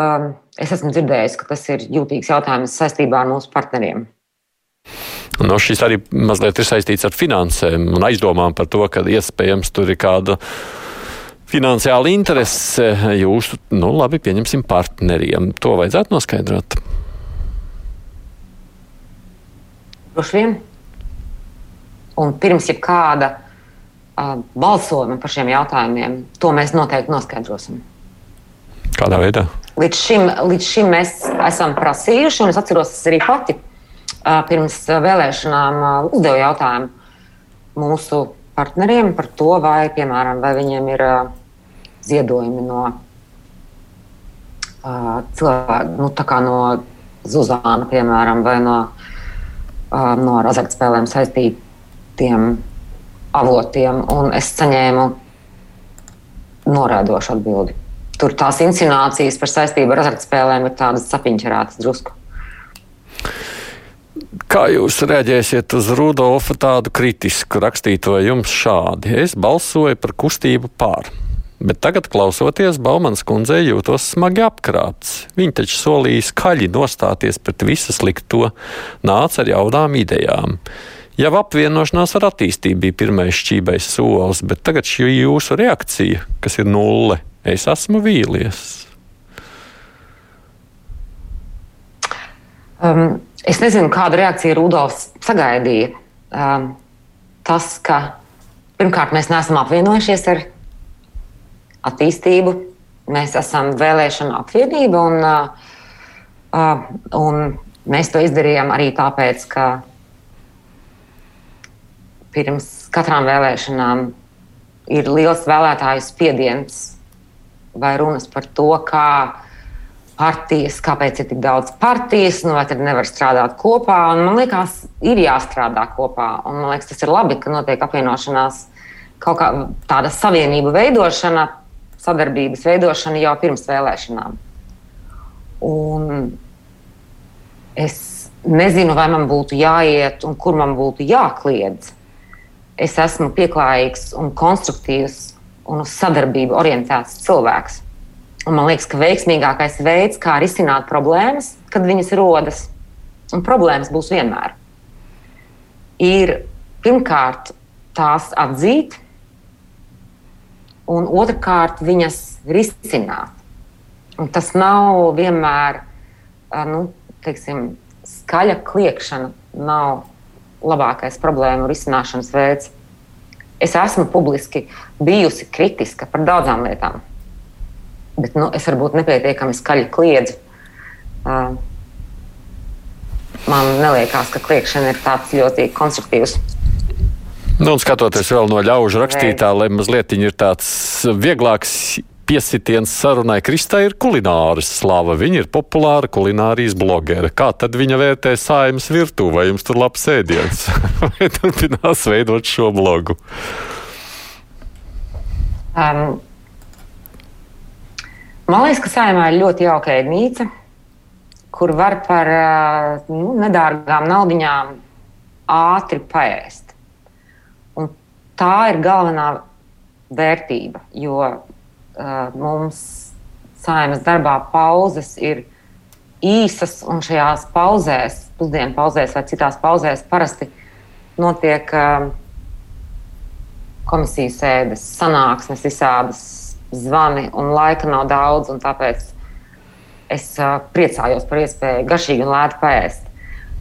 Um, es esmu dzirdējis, ka tas ir jūtīgs jautājums saistībā ar mūsu partneriem. No šis arī mazliet ir saistīts ar finansēm un aizdomām par to, ka iespējams tur ir kāda finansiāla interese jūsu, nu labi, pieņemsim partneriem. To vajadzētu noskaidrot. Droši vien. Un pirms jebkāda uh, balsojuma par šiem jautājumiem, to mēs noteikti noskaidrosim. Kādā veidā? Līdz šim, līdz šim mēs esam prasījuši, un es atceros, tas arī pati pirms vēlēšanām uzdevu jautājumu mūsu partneriem par to, vai, piemēram, vai viņiem ir ziedojumi no cilvēku, nu, tā kā no Zuzāna, piemēram, vai no, no azartspēlēm saistītiem avotiem, un es saņēmu norādošu atbildi. Tur tās insinuācijas par saistību ar azartspēlēm ir tādas sapiņķerātas drusku. Kā jūs reaģēsiet uz Rudolfa tādu kritisku rakstīto jums šādi? Es balsoju par kustību pār. Bet tagad, klausoties, Baumans kundzei jūtos smagi apkrāpts. Viņa taču solīja skaļi nostāties pret visu slikto, nāca ar jaunām idejām. Jau apvienošanās ar attīstību bija pirmais šķībais solis, bet tagad šī jūsu reakcija, kas ir nulle, es esmu vīlies. Um, Es nezinu, kādu reakciju Rudolfs sagaidīja. Um, tas, ka pirmkārt mēs neesam apvienojušies ar attīstību, mēs esam vēlēšana apvienība, un, uh, uh, un mēs to izdarījām arī tāpēc, ka pirms katrām vēlēšanām ir liels vēlētāju spiediens vai runas par to, kā partijas, kāpēc ir tik daudz partijas, nu, vai tad nevar strādāt kopā. Un, man liekas, ir jāstrādā kopā. Un, man liekas, tas ir labi, ka notiek apvienošanās, kaut kā tāda savienība veidošana, sadarbības veidošana jau pirms vēlēšanām. Un es nezinu, vai man būtu jāiet un kur man būtu jākliedz. Es esmu pieklājīgs un konstruktīvs un uz sadarbību orientēts cilvēks. Un man liekas, ka veiksmīgākais veids, kā risināt problēmas, kad viņas rodas, un problēmas būs vienmēr, ir pirmkārt tās atzīt, un otrkārt viņas risināt. Un tas nav vienmēr nu, teiksim, skaļa kliēkšana, nav labākais problēmu risināšanas veids. Es esmu publiski bijusi kritiska par daudzām lietām bet nu, es varbūt nepietiekami skaļi kliedzu. Man liekas, ka kliēkšana ir tāds ļoti konstruktīvs. Nu, un skatoties vēl no ļaužu rakstītā, lai mazliet ir tāds vieglāks piesitiens sarunai, Kristā ir kulināras slava. Viņa ir populāra kulinārijas blogere. Kā tad viņa vērtē saimas virtuvi? Vai jums tur labs ēdiens? Vai turpinās veidot šo blogu? Um, Man liekas, ka saimā ir ļoti jauka ēdnīca, kur var par nu, nedārgām naudiņām ātri paēst. Un tā ir galvenā vērtība, jo uh, mums saimas darbā pauzes ir īsas, un šajās pauzēs, pusdienu pauzēs vai citās pauzēs, parasti notiek uh, komisijas sēdes, sanāksmes, visādas zvani un laika nav daudz. Tāpēc es uh, priecājos par iespēju garšīgi un lēti pēst.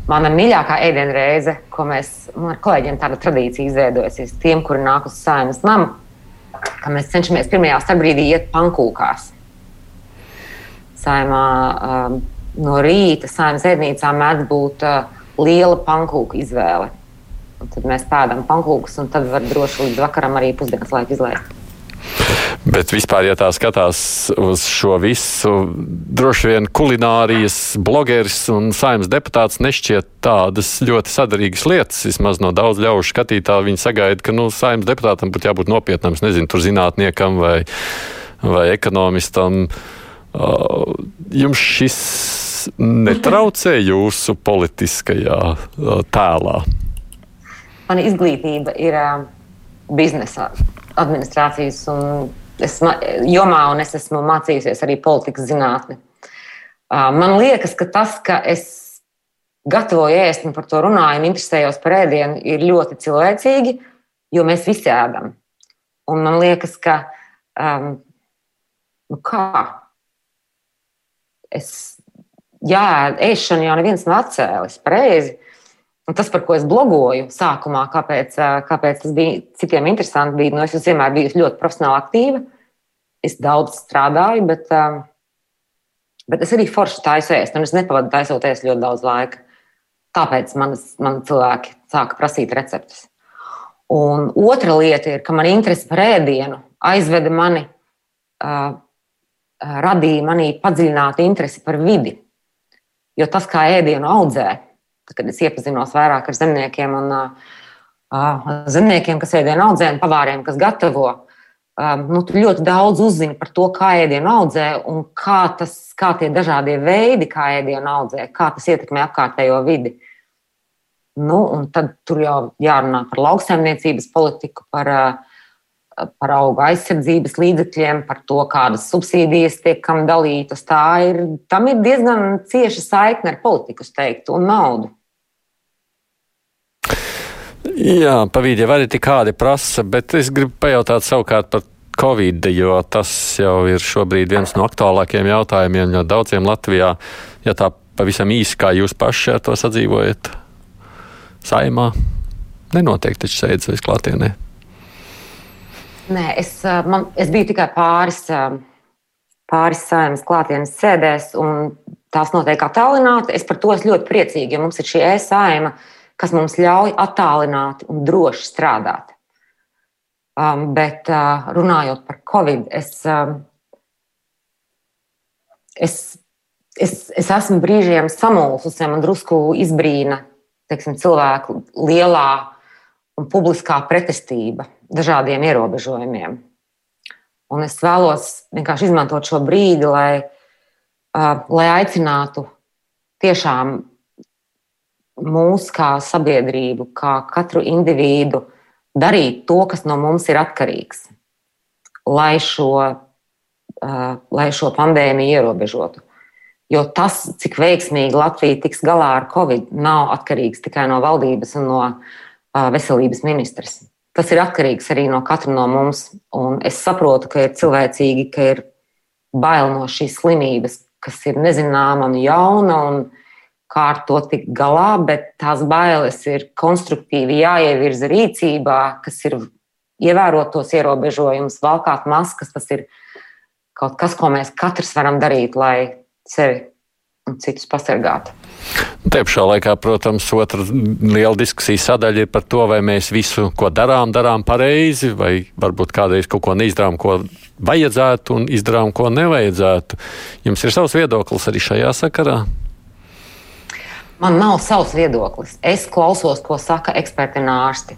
Mana mīļākā ēdienu reize, ko mēs ar kolēģiem tāda tradīcija izveidojusies, tiem, kuri nāk uz saimnes namu, ka mēs cenšamies pirmajā starpbrīdī iet pankūkās. Saimā um, no rīta saimnes ēdnīcā mēdz būt uh, liela pankūku izvēle. Un tad mēs pēdām pankūkus, un tad var droši līdz vakaram arī pusdienas laiku izlaist. Bet vispār, ja tā skatās uz šo visu, droši vien kulinārijas blogeris un saimnes deputāts nešķiet tādas ļoti sadarīgas lietas. Vismaz no daudz ļaužu skatītā viņi sagaida, ka nu, saimnes deputātam būtu jābūt nopietnam, nezinu, tur zinātniekam vai, vai ekonomistam. Jums šis netraucē jūsu politiskajā tēlā? Mana izglītība ir uh, biznesa administrācijas un es, jomā, un es esmu mācījusies arī politikas zinātni. Man liekas, ka tas, ka es gatavoju ēst un par to runāju un interesējos par ēdienu, ir ļoti cilvēcīgi, jo mēs visi ēdam. Un man liekas, ka um, nu kā? Es, jā, ēšana jau neviens nav atcēlis pareizi. Un tas, par ko es blogoju sākumā, kāpēc, kāpēc tas bija citiem interesanti, bija, nu, es vienmēr biju ļoti profesionāli aktīva. Es daudz strādāju, bet, bet es arī forši taisu ēst, un es nepavadu taisot ēst ļoti daudz laika. Tāpēc manas, mani cilvēki sāka prasīt receptes. Un otra lieta ir, ka man interese par ēdienu aizveda mani, uh, radīja manī padziļinātu interesi par vidi. Jo tas, kā ēdienu audzēt, kad es iepazinos vairāk ar zemniekiem un uh, zemniekiem, kas ēdienu audzē, un pavāriem, kas gatavo. Um, nu, tu ļoti daudz uzzini par to, kā ēdienu audzē un kā, tas, kā tie dažādie veidi, kā ēdienu audzē, kā tas ietekmē apkārtējo vidi. Nu, tad tur jau jārunā par lauksaimniecības politiku, par, par auga aizsardzības līdzekļiem, par to, kādas subsīdijas tiek kam dalītas. Tā ir, tam ir diezgan cieša saikne ar politiku, teiktu, un naudu. Jā, pa vīdi jau arī tik kādi prasa, bet es gribu pajautāt savukārt par Covid, jo tas jau ir šobrīd viens no aktuālākajiem jautājumiem ļoti daudziem Latvijā. Ja tā pavisam īsi, kā jūs paši ar to sadzīvojat saimā, nenotiek taču sēdes vai klātienē. Nē, es, man, es biju tikai pāris, pāris saimnes klātienes sēdēs, un tās notiek attālināti. Es par to esmu ļoti priecīga, jo mums ir šī e-saima. Uh, kas mums ļauj attālināti un droši strādāt. Um, bet uh, runājot par Covid, es, um, es, es, es esmu brīžiem samulsusi, man drusku izbrīna teiksim, cilvēku lielā un publiskā pretestība dažādiem ierobežojumiem. Un es vēlos vienkārši izmantot šo brīdi, lai, uh, lai aicinātu tiešām mūs kā sabiedrību, kā katru individu darīt to, kas no mums ir atkarīgs, lai šo, uh, lai šo pandēmiju ierobežotu. Jo tas, cik veiksmīgi Latvija tiks galā ar covid, nav atkarīgs tikai no valdības un no uh, veselības ministras. Tas ir atkarīgs arī no katra no mums. Un es saprotu, ka ir cilvēcīgi, ka ir bail no šīs slimības, kas ir nezināma un jauna. Un, kā ar to tikt galā, bet tās bailes ir konstruktīvi jāievirza rīcībā, kas ir ievērot tos ierobežojumus, valkāt maskas. Tas ir kaut kas, ko mēs katrs varam darīt, lai sevi un citus pasargātu. Te pašā laikā, protams, otra liela diskusija sadaļa ir par to, vai mēs visu, ko darām, darām pareizi, vai varbūt kādreiz kaut ko neizdarām, ko vajadzētu, un izdarām, ko nevajadzētu. Jums ir savs viedoklis arī šajā sakarā? Man nav savs viedoklis. Es klausos, ko saka eksperti un ārsti.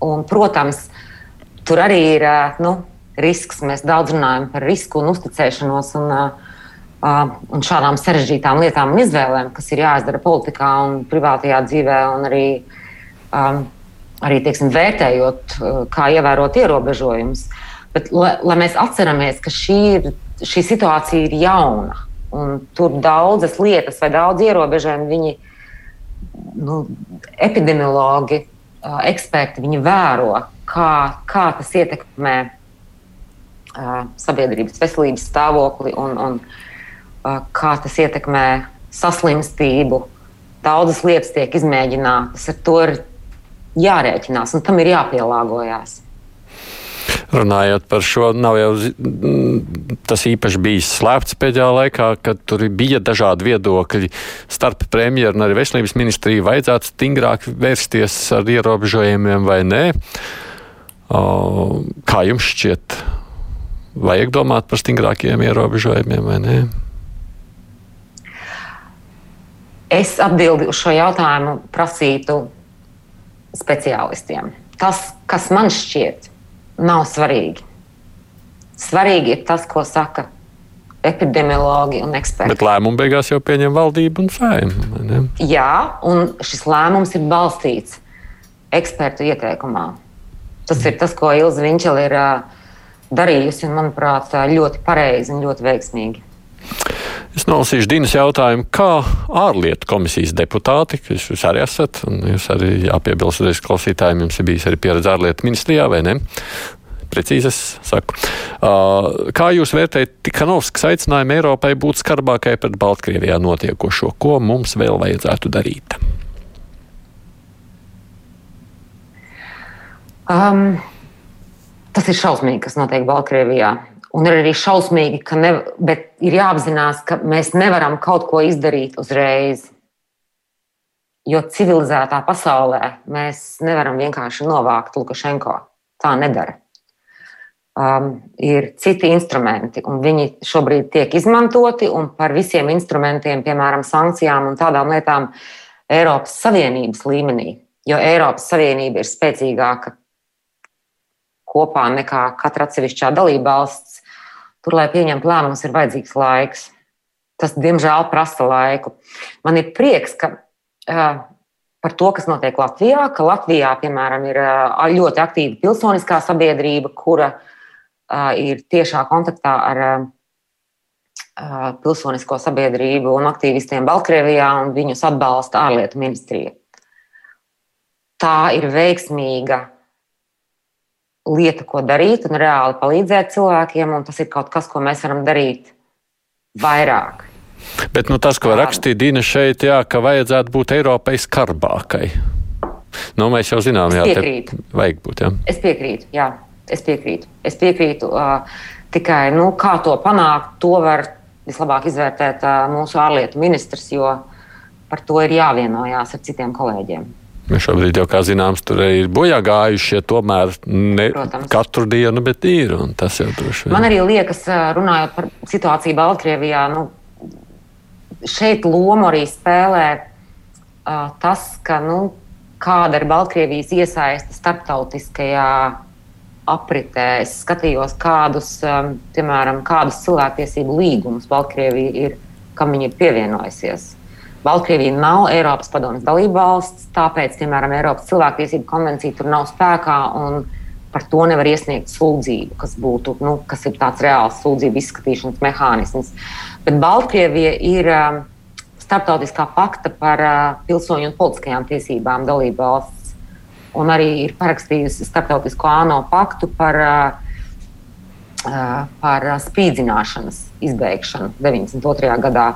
Un, protams, tur arī ir nu, risks. Mēs daudz runājam par risku un uzticēšanos un, un šādām sarežģītām lietām un izvēlēm, kas ir jāizdara politikā un privātajā dzīvē, un arī, arī teiksim, vērtējot, kā ievērot ierobežojumus. Bet, lai, lai mēs atceramies, ka šī, ir, šī situācija ir jauna Un tur daudzas lietas vai daudz ierobežojumi viņi nu, epidemiologi, eksperti viņi vēro, kā, kā tas ietekmē sabiedrības veselības stāvokli un, un kā tas ietekmē saslimstību. Daudzas lietas tiek izmēģinātas, ar to ir jārēķinās un tam ir jāpielāgojas. Runājot par šo, nav jau tas īpaši bijis slēpts pēdējā laikā, kad tur bija dažādi viedokļi starp premjeru un arī veselības ministriju. Vajadzētu stingrāk vērsties ar ierobežojumiem vai nē. Kā jums šķiet, vajag domāt par stingrākiem ierobežojumiem vai nē? Es atbildi uz šo jautājumu prasītu speciālistiem. Tas, kas man šķiet, nav svarīgi. Svarīgi ir tas, ko saka epidemiologi un eksperti. Bet lēmumu beigās jau pieņem valdība un saima. Jā, un šis lēmums ir balstīts ekspertu ieteikumā. Tas ir tas, ko Ilza Viņķela ir darījusi, un, manuprāt, ļoti pareizi un ļoti veiksmīgi. Es nolasīšu Dienas jautājumu, kā ārlietu komisijas deputāti, kas jūs arī esat, un jūs arī jāpiebilst reiz klausītājiem, jums ir bijis arī pieredze ārlietu ministrijā, vai ne? Precīzi es saku. Uh, kā jūs vērtējat Tikanovskas aicinājumu Eiropai būt skarbākai pret Baltkrievijā notiekošo? Ko mums vēl vajadzētu darīt? Um, tas ir šausmīgi, kas notiek Baltkrievijā. Un ir arī šausmīgi, ka ne, ir jāapzinās, ka mēs nevaram kaut ko izdarīt uzreiz. Jo civilizētā pasaulē mēs nevaram vienkārši novākt Lukašenko. Tā nedara. Um, ir citi instrumenti, un viņi šobrīd tiek izmantoti. Par visiem instrumentiem, piemēram, sankcijām un tādām lietām, Eiropas Savienības līmenī, jo Eiropas Savienība ir spēcīgāka kopā nekā katra atsevišķā dalībvalsts Tur, lai pieņemtu lēmumus, ir vajadzīgs laiks. Tas, diemžēl, prasa laiku. Man ir prieks, ka uh, par to, kas notiek Latvijā, ka Latvijā, piemēram, ir uh, ļoti aktīva pilsoniskā sabiedrība, kura uh, ir tiešā kontaktā ar uh, pilsonisko sabiedrību un aktīvistiem Baltkrievijā, un viņus atbalsta ārlietu ministrija. Tā ir veiksmīga lieta, ko darīt un reāli palīdzēt cilvēkiem, un tas ir kaut kas, ko mēs varam darīt vairāk. Bet nu, tas, ko rakstīja Dina šeit, jā, ka vajadzētu būt Eiropai skarbākai. Nu, mēs jau zinām, jā, te vajag būt. Jā. Es piekrītu, jā, es piekrītu. Es piekrītu uh, tikai, nu, kā to panākt, to var vislabāk izvērtēt uh, mūsu ārlietu ministrs, jo par to ir jāvienojās ar citiem kolēģiem. Šobrīd jau, kā zināms, tur ir bojā gājušie, tomēr ne Protams. katru dienu, bet ir. Tas jau droši vien. Man arī liekas, runājot par situāciju Baltkrievijā, nu, šeit lomu arī spēlē uh, tas, ka nu, kāda ir Baltkrievijas iesaiste starptautiskajā apritē. Es skatījos, kādus, um, piemēram, kādus cilvēktiesību līgumus Baltkrievija ir, kam viņi ir pievienojusies. Baltkrievija nav Eiropas Padomes dalība valsts, tāpēc, piemēram, Eiropas cilvēktiesību konvencija tur nav spēkā. Par to nevar iesniegt sūdzību, kas, būtu, nu, kas ir tāds reāls sūdzību izskatīšanas mehānisms. Bet Baltkrievija ir um, starptautiskā pakta par uh, pilsoņu un politiskajām tiesībām dalība valsts, un arī ir parakstījusi starptautisko ANO paktu par, uh, uh, par spīdzināšanas izbeigšanu 92. gadā.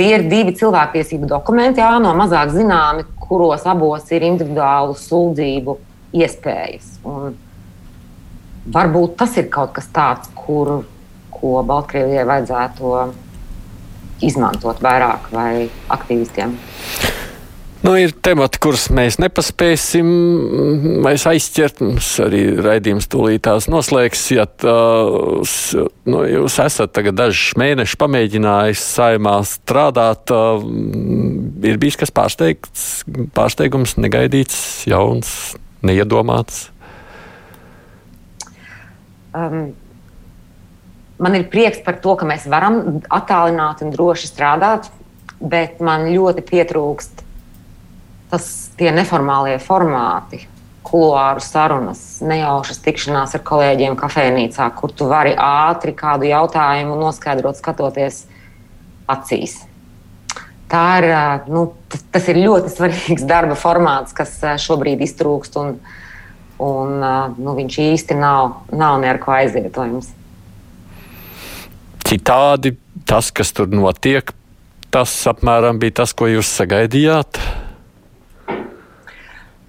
Tie ir divi cilvēktiesību dokumenti, ANO mazāk zināmi, kuros abos ir individuālu sūdzību iespējas. Un varbūt tas ir kaut kas tāds, kur, ko Baltkrievijai vajadzētu izmantot vairāk vai aktīvistiem. Nu, ir temati, kurus mēs nepaspēsim mēs aizķert. Mums arī raidījums tūlītās noslēgs. Ja tā, nu, jūs esat tagad dažus mēnešus pamēģinājis saimā strādāt, ir bijis kas pārsteigts, pārsteigums, negaidīts, jauns, neiedomāts. Um, man ir prieks par to, ka mēs varam attālināt un droši strādāt, bet man ļoti pietrūkst tas tie neformālie formāti, kuluāru sarunas, nejaušas tikšanās ar kolēģiem kafejnīcā, kur tu vari ātri kādu jautājumu noskaidrot, skatoties acīs. Tā ir, nu, tas, ir ļoti svarīgs darba formāts, kas šobrīd iztrūkst, un, un nu, viņš īsti nav, nav ne ar ko aizvietojams. Citādi tas, kas tur notiek, tas apmēram bija tas, ko jūs sagaidījāt.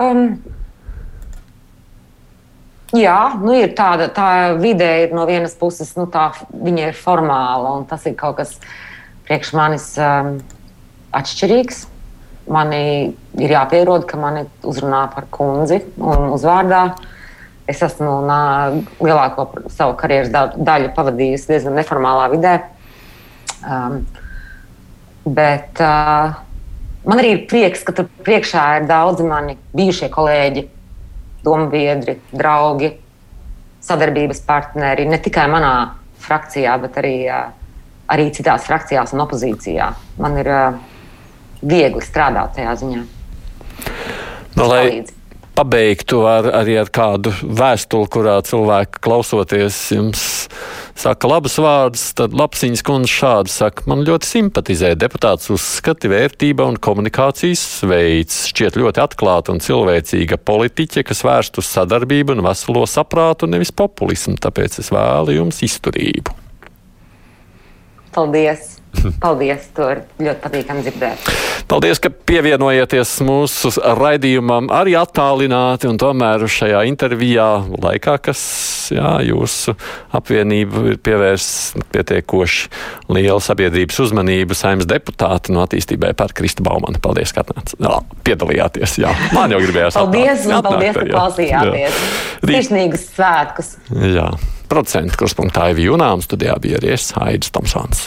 Um, jā, nu ir tāda tā vide, ir no vienas puses, nu, tā, viņa ir formāla, un tas ir kaut kas priekš manis um, atšķirīgs. Mani ir jāpierod, ka mani uzrunā par kundzi un uzvārdā. es esmu nā, lielāko savu karjeras daļu pavadījusi diezgan neformālā vidē. Um, bet uh, man arī ir prieks, ka tur priekšā ir daudzi mani bijušie kolēģi, domu biedri, draugi, sadarbības partneri ne tikai manā frakcijā, bet arī, arī citās frakcijās un opozīcijā. Man ir viegli strādāt tajā ziņā. No, nu, lai pabeigtu ar, arī ar kādu vēstuli, kurā cilvēki klausoties jums saka labus vārdus, tad Lapsiņas kundze šādi saka, man ļoti simpatizē deputāts uzskati, vērtība un komunikācijas veids. Šķiet ļoti atklāta un cilvēcīga politiķe, kas vērst uz sadarbību un veselo saprātu, nevis populismu. Tāpēc es vēlu jums izturību. Paldies! Paldies! To ir ļoti patīkami dzirdēt. Paldies, ka pievienojieties mūsu raidījumam arī attālināti un tomēr šajā intervijā laikā, kas jā, jūsu apvienību ir pievērsts pietiekoši liela sabiedrības uzmanību saimnes deputāti no attīstībai par Krista Baumanu. Paldies, ka atnāc, jā, piedalījāties. Jā, man jau gribējās. Paldies, atnākt, paldies, ka klausījāties. Sirsnīgus svētkus. Jā. Procentu kurspunktā ir Junāms, studijā bija arī es, Aidis Tomsons.